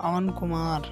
Aman Kumar